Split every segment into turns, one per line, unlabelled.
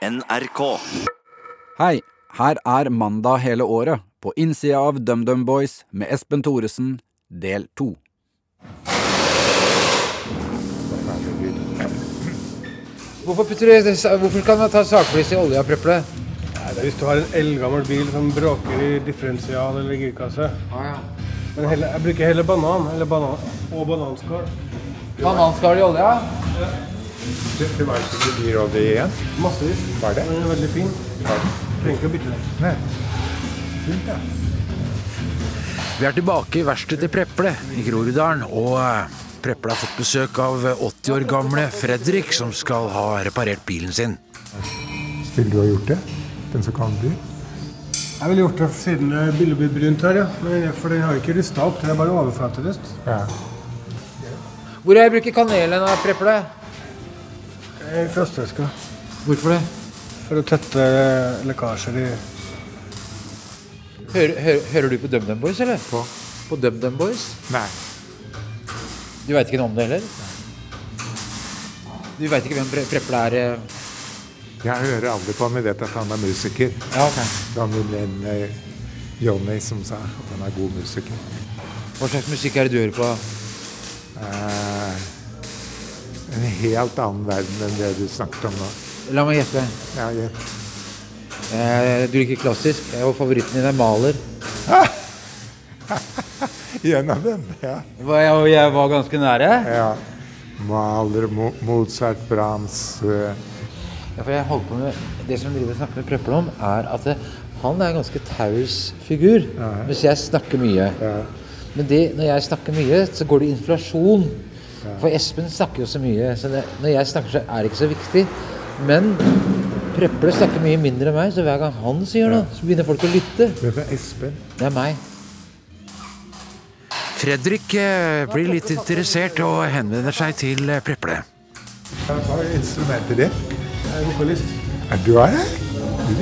NRK.
Hei, her er Mandag hele året, på innsida av DumDum Boys med Espen Thoresen, del to.
Hvorfor, putter du, hvorfor kan man ta sakflis i olja, Preple?
Nei, det er Hvis du har en eldgammel bil som bråker i differensial eller girkasse.
Ah, ja.
Men heller, jeg bruker heller banan eller banan og bananskall.
Bananskall i olja?
Det, det var ikke mye dyr olje igjen.
Massevis.
Var det?
Den er veldig fin. Trenger ikke å bytte den.
Nei. Fint, ja.
Vi er tilbake i verkstedet til Preple i Groruddalen, og eh, Preple har fått besøk av 80 år gamle Fredrik, som skal ha reparert bilen sin.
Skulle du ha gjort det? Den som kan bli?
Jeg ville gjort det siden det bildet blir brunt her, ja. Men, for den har ikke rusta opp. Det er bare overflateløst.
Ja.
Hvor er jeg bruker kanelen av Preple?
I frostvæska.
Hvorfor det?
For å tette lekkasjer i
Hører, hører, hører du på DumDum Boys, eller?
På?
På DumDum Boys?
Nei.
Du veit ikke noe om det heller? Du veit ikke hvem Pre Preple er? eh?
Jeg hører aldri på ham. Jeg vet at han er musiker.
Ja, ok.
Det var min venn eh, Johnny som sa at han er god musiker.
Hva slags musikk er det du hører på?
Eh, en helt annen verden enn det du snakket om nå.
La meg gjette.
Ja, jeg,
Eh, du liker klassisk, og favoritten din er Maler.
en av dem, ja.
Jeg, jeg var ganske nære?
ja. Maler, Mo Mozart, Brahms uh...
Ja, for jeg holder på med Det som driver snakker med Prøppel om, er at det, han er en ganske taus figur. Mens jeg snakker mye.
ja.
Men det, når jeg snakker mye, så går det inflasjon. For Espen snakker jo så mye. Så det, når jeg snakker, så er det ikke så viktig. Men Preple snakker mye mindre enn meg, så hver gang han sier noe, så begynner folk å lytte.
Hvem er Espen?
Det er meg.
Fredrik eh, blir litt interessert og henvender seg til eh, Preple.
Hva er instrumentet ditt?
Jeg er vokalist.
Er du er det?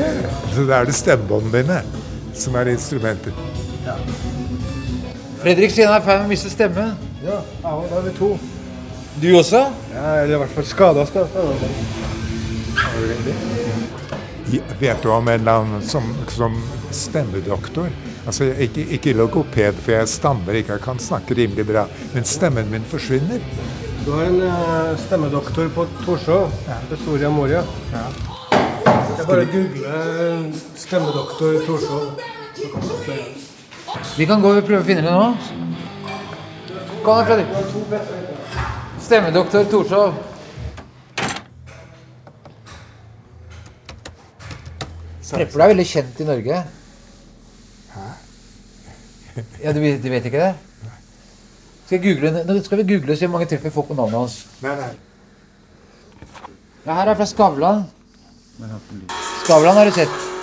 Ja. Så da er det stemmebåndene dine som er instrumentet. Ja.
Fredrik sier han er feil med å miste stemme.
Ja, ja, da er vi to.
Du også?
Ja, eller i hvert fall skada.
Ja, Vet du om en eller annen som, som stemmedoktor? Altså, ikke, ikke logoped, for jeg stammer ikke, jeg kan snakke rimelig bra. Men stemmen min forsvinner.
Du har en uh, stemmedoktor på Torshov. Ved Soria Moria. Jeg bare googler stemmedoktor Torshov.
Vi kan gå og prøve å finne det nå. Kom da, Fredrik. Stemmedoktor Torshov. Preple er veldig kjent i Norge. Ja, du, du vet ikke det? Skal, google, nå skal vi google og se hvor mange treff vi får på navnet hans.
Nei, nei.
Ja, her er fra Skavlan. Skavlan har du sett.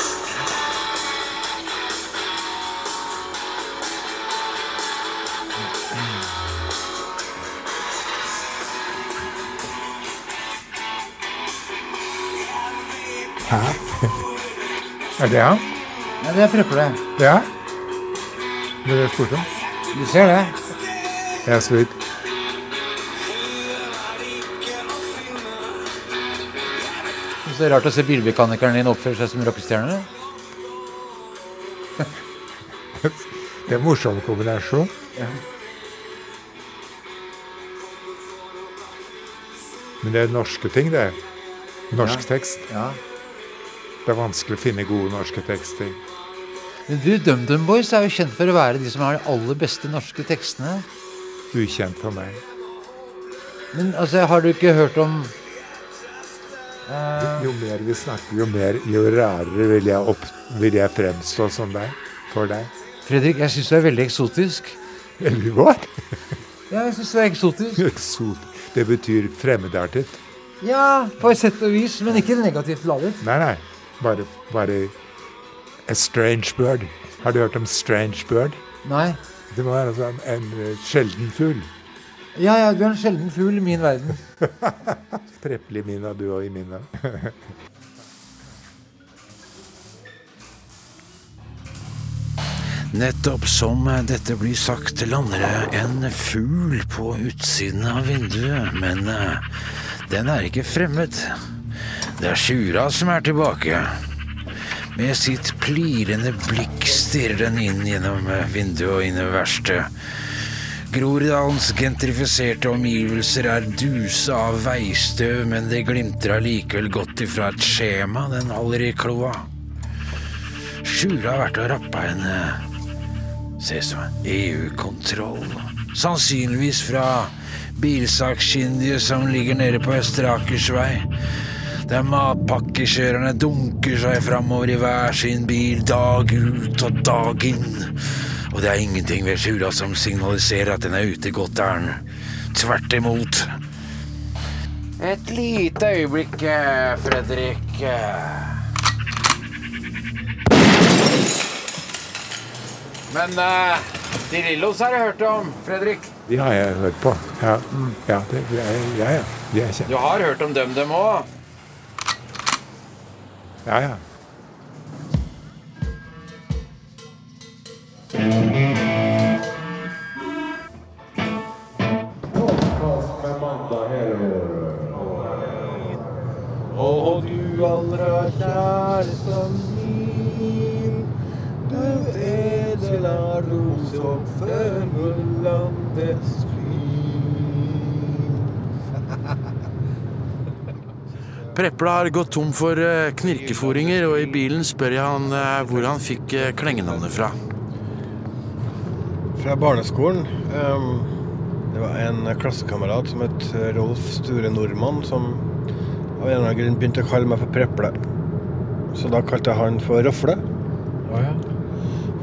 Er det han?
Ja, det er Preple.
Ja? Det er spurte om.
Du ser det?
Jeg er svidd.
Så det er rart å se bilmekanikeren din oppføre seg som rockestjerne.
Det er en morsom kombinasjon. Men det er norske ting, det. Norsk tekst.
Ja.
Det er vanskelig å finne gode norske tekster.
Men du, DumDum Boys er jo kjent for å være de som har de aller beste norske tekstene.
Ukjent for meg.
Men altså, har du ikke hørt om
Jo mer vi snakker, jo, mer, jo rarere vil jeg, opp, vil jeg fremstå som deg. For deg.
Fredrik, jeg syns du er veldig eksotisk.
Veldig hva?
Ja, jeg syns du er eksotisk.
Eksot. Det betyr fremmedartet.
Ja, på et sett og vis, men ikke negativt ladet.
Nei, nei. Bare, bare A strange bird. Har du hørt om strange bird?
Nei.
Det må være altså en, en eh, sjelden fugl.
Ja, ja, du er en sjelden fugl i min verden.
Preple i minna, du og i minna.
Nettopp som dette blir sagt, lander det en fugl på utsiden av vinduet, men eh, den er ikke fremmed.
Det er Sjura som er tilbake. Med sitt plirende blikk stirrer den inn gjennom vinduet og inn i verkstedet. Groruddalens gentrifiserte omgivelser er dusa av veistøv, men det glimter allikevel godt ifra et skjema den holder i kloa. Sjura har vært og rappa en Se så, EU-kontroll. Sannsynligvis fra bilsakkyndige som ligger nede på Østre Akersvei. Der matpakkekjørerne dunker seg framover i hver sin bil dag ut og dag inn. Og det er ingenting ved Sjura som signaliserer at den er ute i godt ærend. Tvert imot. Et lite øyeblikk, eh, Fredrik. Men uh, De Lillos har jeg hørt om, Fredrik.
De har jeg hørt på. Ja, mm, ja, det, ja, ja, ja. De er kjent.
Du har hørt om dem, dem òg?
Ja, ja.
Og du allra kjæreste min, du edela ros og førmullandes
Prepla har gått tom for eh, knirkeforinger, og i bilen spør jeg han eh, hvor han fikk eh, klengenavnet fra.
Fra barneskolen. Ehm, det var en klassekamerat som het Rolf Sture Nordmann, som av en eller annen grunn begynte å kalle meg for Preple. Så da kalte jeg han for Rofle.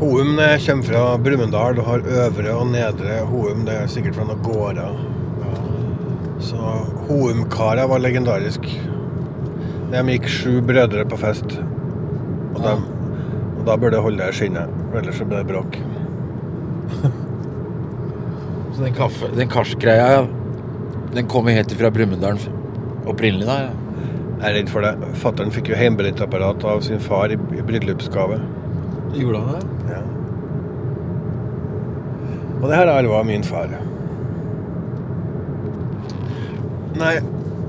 Houm kommer fra Brumunddal. og har øvre og nedre Houm. Det er sikkert fra noen gårder. Så Houm-kara var legendarisk. De gikk sju brødre på fest. Og, dem, og da burde jeg holde i skinnet, ellers så blir det bråk.
Så den, kaffe, den karsgreia, den kommer helt fra Brumunddal opprinnelig, da? Ja.
Jeg er redd for det. Fattern fikk jo hjemmebrentapparat av sin far i, i bryllupsgave.
Gjorde han det?
Ja. Og det her arva min far. Nei,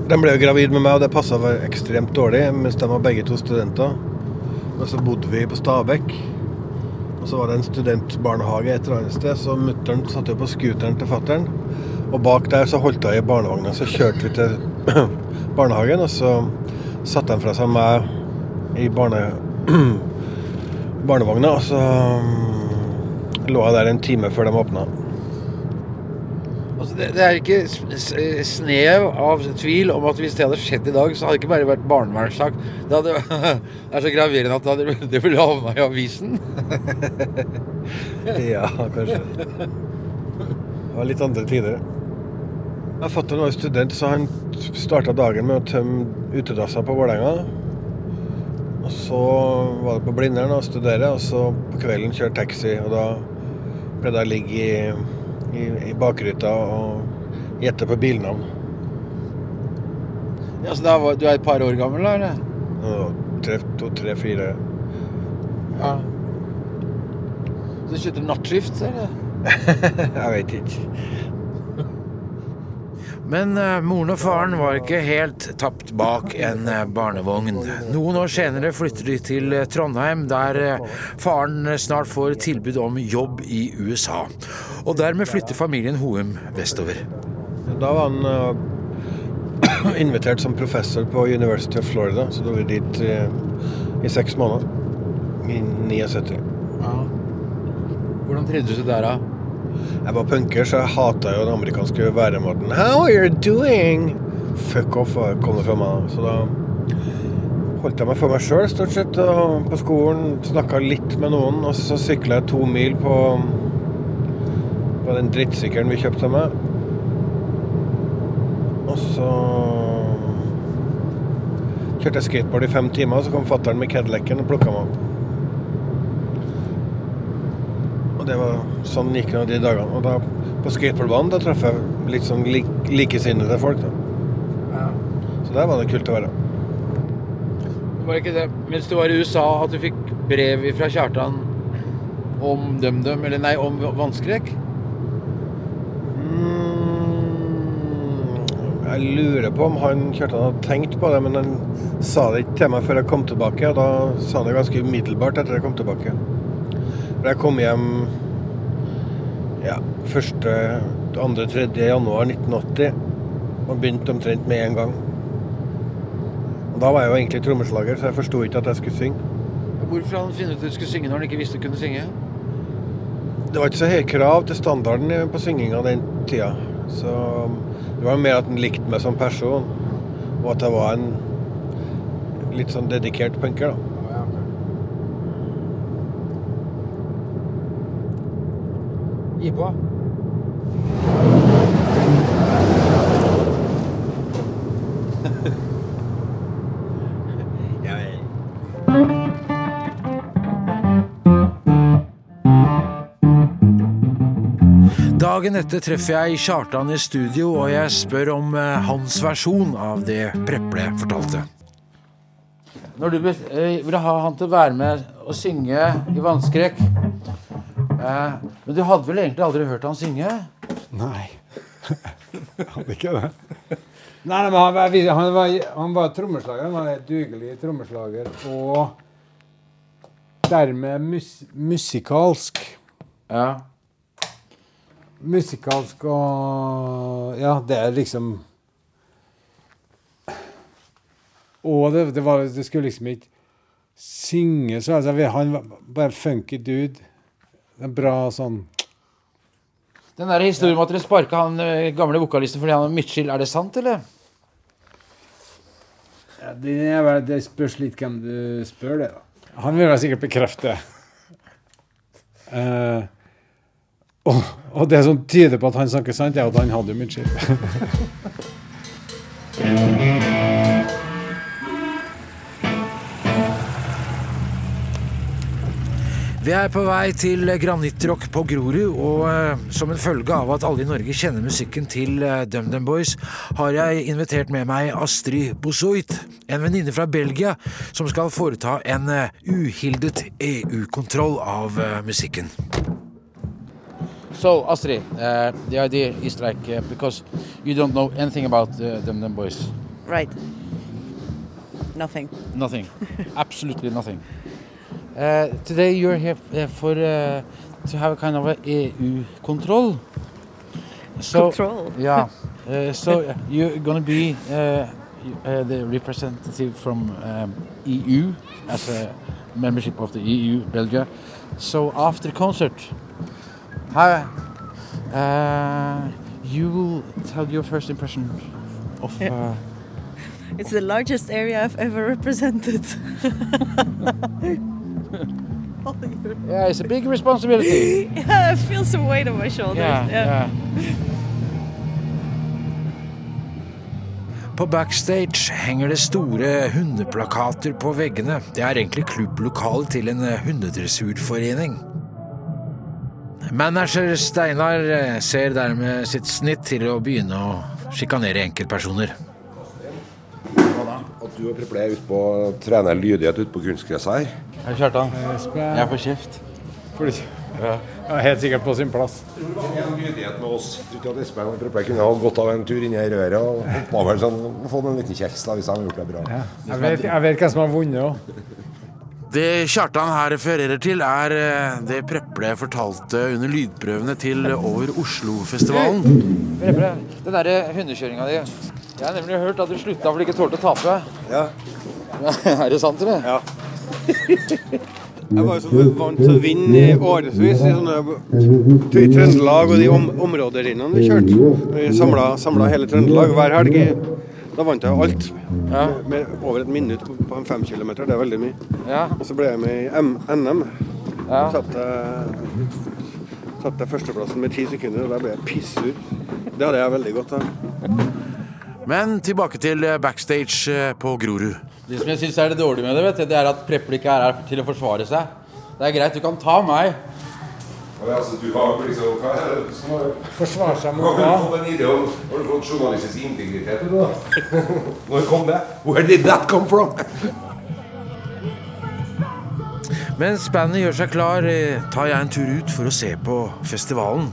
de ble jo gravid med meg, og det passa ekstremt dårlig mens de var begge to studenter. Og så bodde vi på Stabekk. Og så var det en studentbarnehage et eller annet sted, så mutter'n satt jo på scooteren til fattern. Og bak der så holdt hun i barnevogna. Så kjørte vi til barnehagen, og så satte de fra seg meg i barne, barnevogna, og så mm, lå jeg der en time før de åpna.
Altså, det, er ikke snev av tvil om at hvis det hadde skjedd i dag, så hadde det ikke bare vært barnevernssak. Det, det er så graverende at det, hadde, det ville havna i avisen.
Ja, kanskje. Det var litt andre tider. Jeg Fatter'n var jo student, så han starta dagen med å tømme utedasser på Vålerenga. Og så var det på Blindern å studere, og så på kvelden kjøre taxi. Og da ble det å ligge i, i, i bakruta og gjette på bilnavn.
Ja, så da var, du er et par år gammel, da? eller?
Ja, tre, to, tre, fire
Ja. Så du kjørte nattskift, eller?
Jeg vet ikke.
Men eh, moren og faren var ikke helt tapt bak en eh, barnevogn. Noen år senere flytter de til eh, Trondheim, der faren snart får tilbud om jobb i USA. Og dermed flytter familien Hoem vestover.
Da var han uh, invitert som professor på University of Florida, så da var vi dit uh, i seks måneder. I 79.
Ja. Hvordan trivdes du der, da?
Jeg var punker, så jeg hata jo den amerikanske væremåten. How are you doing? Fuck off, kom det fra meg. Så da holdt jeg meg for meg sjøl, stort sett. Og på skolen snakka litt med noen, og så sykla jeg to mil på, på den drittsykkelen vi kjøpte med. Og så kjørte jeg skateboard i fem timer, så kom fatter'n med Cadillacen og plukka meg opp. Og det var sånn gikk det de dagene. Og da på skateboardbanen da traff jeg litt sånn lik, likesinnede folk. da. Så der var det kult å være.
Var det ikke det mens du var i USA at du fikk brev fra Kjartan om DumDum, eller nei, om vannskrekk?
Mm, Jeg lurer på om han Kjartan hadde tenkt på det, men han sa det ikke til meg før jeg kom tilbake. Og da sa han det ganske umiddelbart etter jeg kom tilbake. For jeg kom hjem ja, 1., 2., 3. januar 1980 og begynte omtrent med en gang. Og Da var jeg jo egentlig trommeslager, så jeg forsto ikke at jeg skulle synge.
Hvorfor han funnet ut at du skulle synge når han ikke visste du kunne synge?
Det var ikke så høye krav til standarden på synginga den tida. Så det var mer at han likte meg som person, og at jeg var en litt sånn dedikert punker, da.
Gi på. Dagen etter treffer jeg Kjartan i studio, og jeg spør om eh, hans versjon av det Preple fortalte. Når du eh, ville ha han til å være med og synge i Vannskrekk eh, Men du hadde vel egentlig aldri hørt han synge?
Nei. Hadde ikke det. Nei, men han var, han var, han var trommeslager. Han var en dugelig trommeslager. Og dermed mus, musikalsk.
Ja.
Musikalsk og Ja, det er liksom Og det, det, var, det skulle liksom ikke synge så altså, Han var bare funky dude. En bra sånn
Den der historien om at dere sparka han eh, gamle vokalisten fordi han var midtskill, er det sant, eller?
ja, det, er det spørs litt hvem du spør, det. da. Han vil vel sikkert bekrefte. Eh, og, og det som tyder på at han snakker sant, er at han hadde jo mye skill.
Vi er på vei til Granittrock på Grorud, og eh, som en følge av at alle i Norge kjenner musikken til eh, DumDum Boys, har jeg invitert med meg Astrid Bosoit, en venninne fra Belgia, som skal foreta en eh, uhildet EU-kontroll av musikken.
So, Astrid, uh, the idea is like uh, because you don't know anything about uh, Dum Dum Boys.
Right. Nothing.
Nothing. Absolutely nothing. Uh, today you're here uh, for uh, to have a kind of a EU control. So,
Control?
Yeah. Uh, so you're gonna be the representative from um, EU as a membership of the EU, Belgium. So after concert, how uh, you will tell your first impression of. Uh,
It's the largest area I've ever represented.
Yeah, it's a big responsibility.
yeah, I feel some weight on my shoulders.
Yeah, yeah.
På backstage henger det store hundeplakater på veggene. Det er egentlig klubblokalet til en hundedressurforening. Manager Steinar eh, ser dermed sitt snitt til å begynne å sjikanere enkeltpersoner.
At du og Preple er ute på å trene lydighet ute på kunstgresset her.
Hei, Kjartan. Jeg får kjeft.
får du Ja, helt sikkert på sin plass.
En lydighet med oss. Tror ikke at Espen og Preple kunne ha gått av en tur inn i røret og hoppa over sånn, fått en liten kjeks da, hvis de har gjort det bra.
Jeg vet, jeg vet hvem som har vunnet òg.
Det Kjartan her refererer til, er eh, det Preple fortalte under lydprøvene til Over Oslo-festivalen.
Preple, den derre hundekjøringa di Jeg har nemlig hørt at du slutta fordi du ikke tålte å tape.
Ja.
er det sant, eller?
Ja. Jeg var jo så vant til å vinne i årevis i i Trøndelag og de om, områdene vi kjørte. Vi samla, samla hele Trøndelag hver helg. Da vant jeg jo alt.
Ja.
Med over et minutt på, en fem kilometer. Det er veldig mye.
Ja.
Og så ble jeg med i M NM.
Ja.
satte jeg, førsteplassen med ti sekunder, og da ble jeg pissur. Det hadde jeg veldig godt av.
Men tilbake til eh, backstage eh, på Grorud.
Det som jeg syns er det dårlige med det, vet du, det er at Preplik er her til å forsvare seg. Det er greit, du kan ta meg.
Altså, du har liksom, hva er det som har
Forsvare seg mot
Har du
hva?
fått en idé om Har du fått journalistisk integritet? da? Når kom det? Where did that come from?
Mens bandet gjør seg klar, eh, tar jeg en tur ut for å se på festivalen.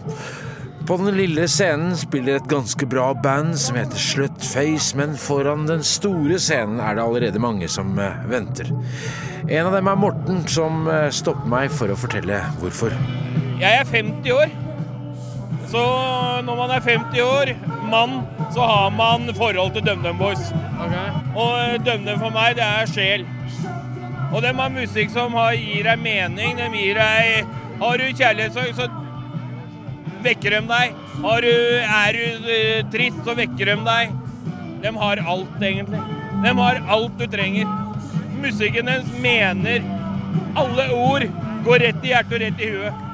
På den lille scenen spiller et ganske bra band som heter Slutface, men foran den store scenen er det allerede mange som eh, venter. En av dem er Morten, som eh, stopper meg for å fortelle hvorfor.
Jeg er 50 år. Så når man er 50 år, mann, så har man forhold til DumDum Boys. Og eh, DumDum for meg, det er sjel. Og de har musikk som har, gir deg mening. De gir deg Har du kjærlighetssorg, så vekker de deg. Har du, er du eh, trist, så vekker de deg. De har alt, egentlig. De har alt du trenger. Musikken deres mener Alle ord går rett i hjertet og rett i huet.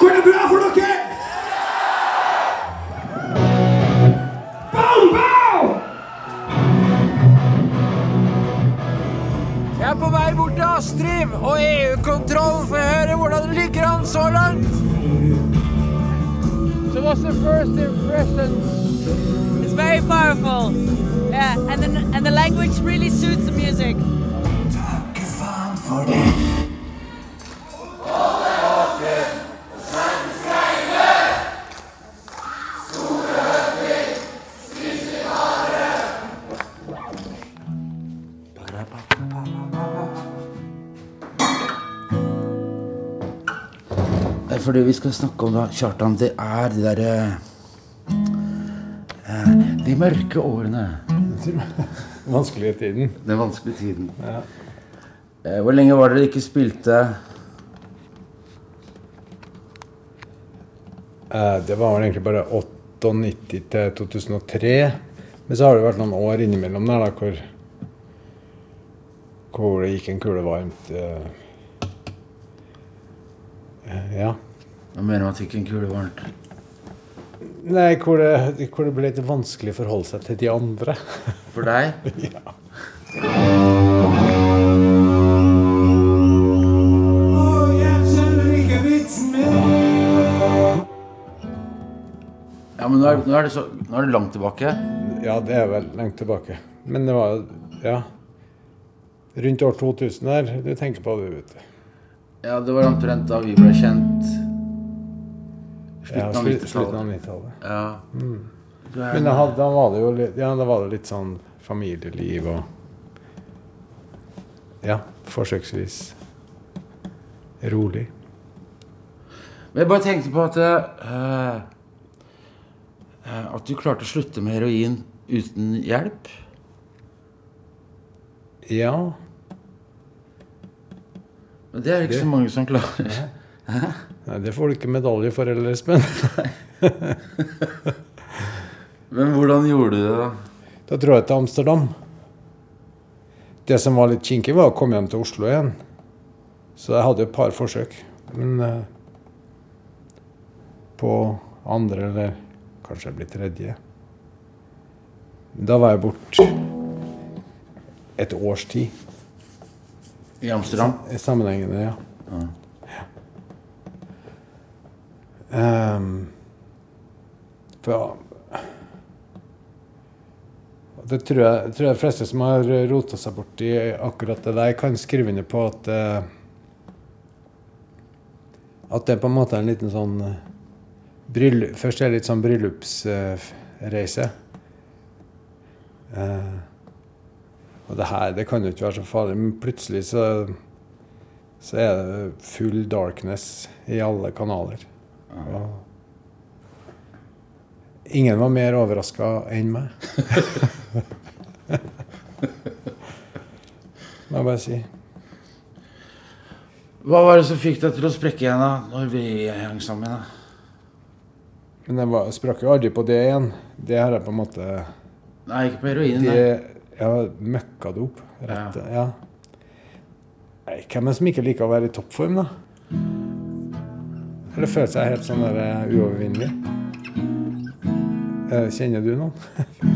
Går det bra for dere? Bow, bow!
Jeg er på vei bort til Astrid og EU-kontroll for å høre hvordan det ligger an så langt.
So what's the first impression?
It's very powerful. Yeah, and the, and the language really suits the music.
Det er vi skal snakke om da, Kjartan, det er de derre eh, De mørke årene.
Vanskelige tiden.
Den vanskelige tiden.
Ja.
Eh, Hvor lenge var det dere ikke spilte?
Eh, Det var vel egentlig bare 98 til 2003. Men så har det vært noen år innimellom der da, hvor, hvor det gikk en kule varmt. eh, eh, Ja.
Hva mener du at gikk en kule varmt?
Nei, hvor det, hvor det ble litt vanskelig å forholde seg til de andre.
For deg?
ja.
Ja, men nå er, nå er, det, så, nå er det langt tilbake.
Ja, det er vel langt tilbake. Men det var ja, rundt år 2000 der du tenker på det, vet du.
Ja, det var omtrent da vi ble kjent. Slutten av
slu- slutten av
90-tallet.
90-tallet.
Ja.
Mm. Men da, da var det jo litt, ja, da var det litt sånn familieliv og Ja, forsøksvis rolig.
Men jeg bare tenkte på at eh, At du klarte å slutte med heroin uten hjelp.
Ja.
Men det er det ikke så mange som klarer. Hæ?
Nei, det får du ikke medalje for heller, Espen.
Men hvordan gjorde du det, da?
Da dro jeg til Amsterdam. Det som var litt kinkig, var å komme hjem til Oslo igjen. Så jeg hadde et par forsøk. Men eh, på andre, eller kanskje jeg blir tredje Da var jeg borte et års tid.
I Amsterdam?
I sammenhengende, ja.
Ja.
Ehm, for det tror jeg, tror jeg de fleste som har rota seg borti akkurat det der, kan skrive under på at uh, At det på en måte er en liten sånn bryll, Først er det litt sånn bryllupsreise. Eh, og det her det kan jo ikke være så farlig, men plutselig så så er det full darkness i alle kanaler. Ingen var mer overraska enn meg. Må jeg bare si.
Hva var det som fikk deg til å sprekke igjen da, når vi hang sammen? da?
Men jeg var, sprakk jo aldri på det igjen. Det har jeg på en måte
Nei, ikke på heroinen.
Det,
nei.
ja, opp. Rett, ja. ja. Hvem er det som ikke liker å være i toppform, da? Eller føler seg helt sånn eh, uovervinnelig? Eh, Kjenner du noen?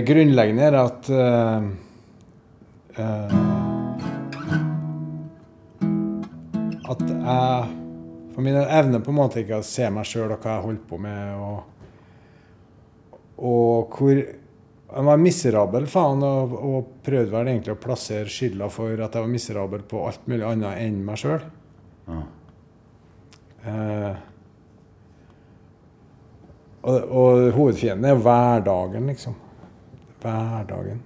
det grunnleggende er at uh, uh, At jeg For min evne på en måte ikke å se meg sjøl og hva jeg holder på med. Og, og hvor Jeg var miserabel, faen, og, og prøvde vel egentlig å plassere skylda for at jeg var miserabel på alt mulig annet enn meg sjøl. Eh, og, og hovedfienden er hverdagen, liksom. Hverdagen.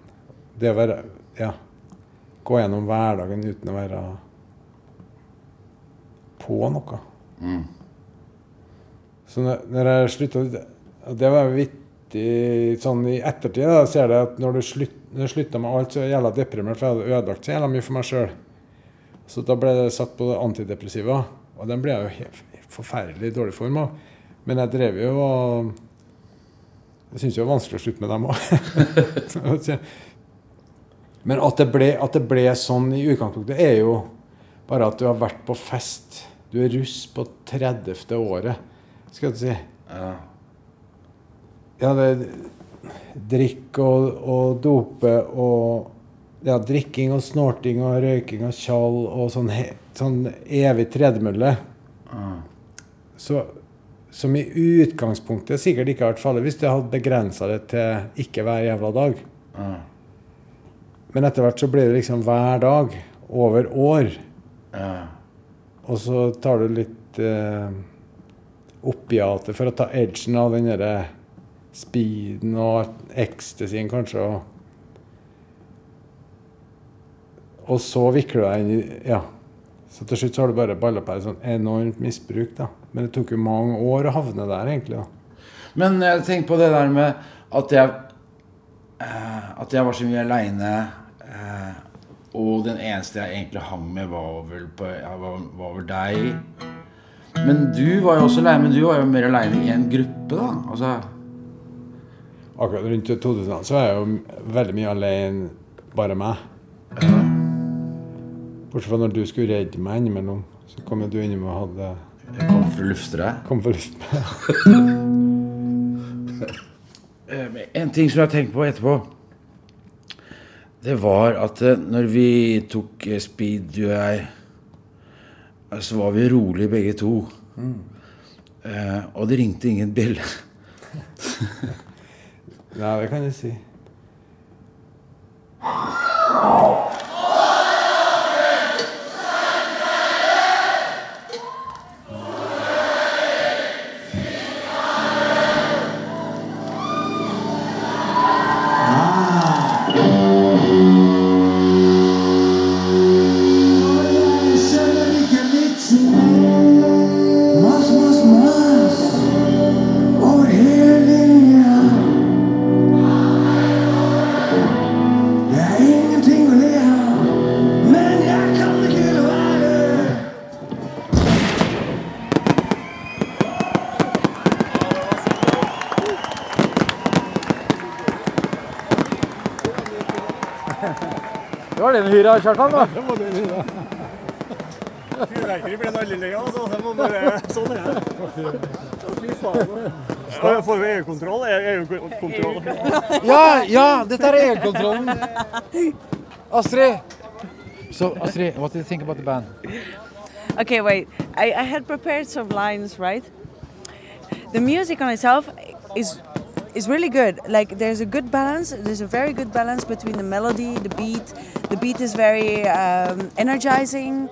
Det å være Ja. Gå gjennom hverdagen uten å være på noe. Så når, når jeg slutta Det var vittig sånn i ettertid. da, ser jeg at når du slutt, når jeg slutta med alt, så er jeg jævla deprimert, for jeg hadde ødelagt så jævla mye for meg sjøl. Så da ble jeg satt på antidepressiva, og den ble jeg jo helt forferdelig dårlig form av. Men jeg drev jo og Jeg syns det var vanskelig å slutte med dem òg. Men at det, ble, at det ble sånn i utgangspunktet, er jo bare at du har vært på fest. Du er russ på 30. året, skal du si. Ja, det Drikk og, og dope og ja, drikking og snorting og røyking og tjall og sånn, sånn evig tredemølle. Så, som i utgangspunktet sikkert ikke har vært farlig hvis du hadde begrensa det til ikke hver jævla dag. Men etter hvert så blir det liksom hver dag. Over år. Og så tar du litt eh, opiater for å ta edgen av den derre speeden og ecstasyen, kanskje. Og, og så vikler du deg inn i Ja. Så til slutt så har du bare balla på deg sånn enormt misbruk, da. Men det tok jo mange år å havne der, egentlig. da.
Men jeg tenker på det der med at jeg eh, At jeg var så mye aleine. Eh, og den eneste jeg egentlig hang med, var vel, på, var, var vel deg. Men du var jo også aleine, men du var jo mer aleine i en gruppe, da. Altså,
Akkurat rundt 2000 så var jeg jo veldig mye alene, bare meg. Bortsett fra når du skulle redde meg innimellom. Så kom jo du innom og hadde
Jeg kom for å lufte deg?
Kom for å lufte meg.
Eh, En ting som jeg tenkte på etterpå, det var at eh, når vi tok eh, speed, du og jeg, så var vi rolig begge to. Mm. og det ringte ingen bjelle.
Nei, det kan jeg si.
hyra, Kjartan. da.
Det var den hyra. Fyrverkeri blir veldig lei av, så det må bare Sånn er det. Fy faen. Ja, Får vi EU-kontroll? EU-kontroll.
Ja, ja, dette er EU-kontrollen. Astrid. So, Astrid, what do you think about the band?
Okay, wait. I, I had prepared some lines, right? The music on itself is is really good. Like there's a good balance. There's a very good balance between the melody, the beat. The beat is very um, energizing.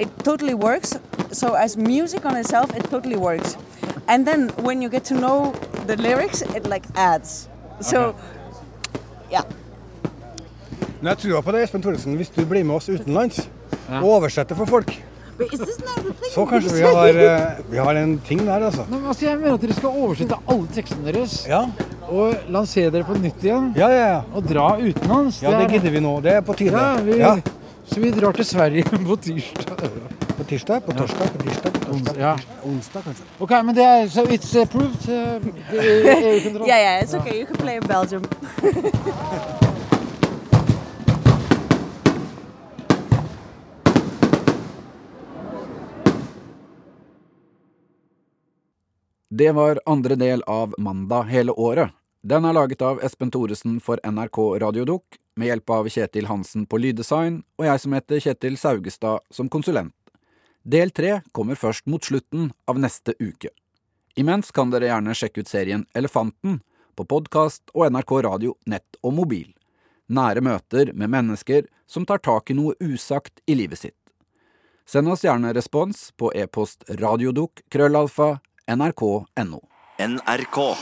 It totally works. So as music on itself, it totally works. And then when you get to know the lyrics, it like adds. So, yeah.
Men jeg tror på det, Espen Thoresen, hvis du blir med oss utenlands og oversetter for folk, så kanskje vi har, eh, vi har en ting der, altså.
Men, altså, jeg mener at dere skal oversette alle tekstene deres og lansere dere på nytt igjen.
Ja, ja, ja.
Og dra utenlands.
Ja, det
er-
gidder vi nå. Det er på tide.
Ja, vi,
Ja.
Så vi drar til Sverige på tirsdag.
På tirsdag, på torsdag, på tirsdag, på torsdag.
Ja.
Onsdag, kanskje.
Ok, men det er, so it's approved? Uh,
yeah, yeah, it's okay. You can play in Belgium.
Det var andre del av Mandag hele året. Den er laget av Espen Thoresen for NRK Radiodok, med hjelp av Kjetil Hansen på lyddesign, og jeg som heter Kjetil Saugestad som konsulent. Del tre kommer først mot slutten av neste uke. Imens kan dere gjerne sjekke ut serien Elefanten på podkast og NRK Radio nett og mobil. Nære møter med mennesker som tar tak i noe usagt i livet sitt. Send oss gjerne respons på e-post radiodok krøllalfa nrk.no.
NRK.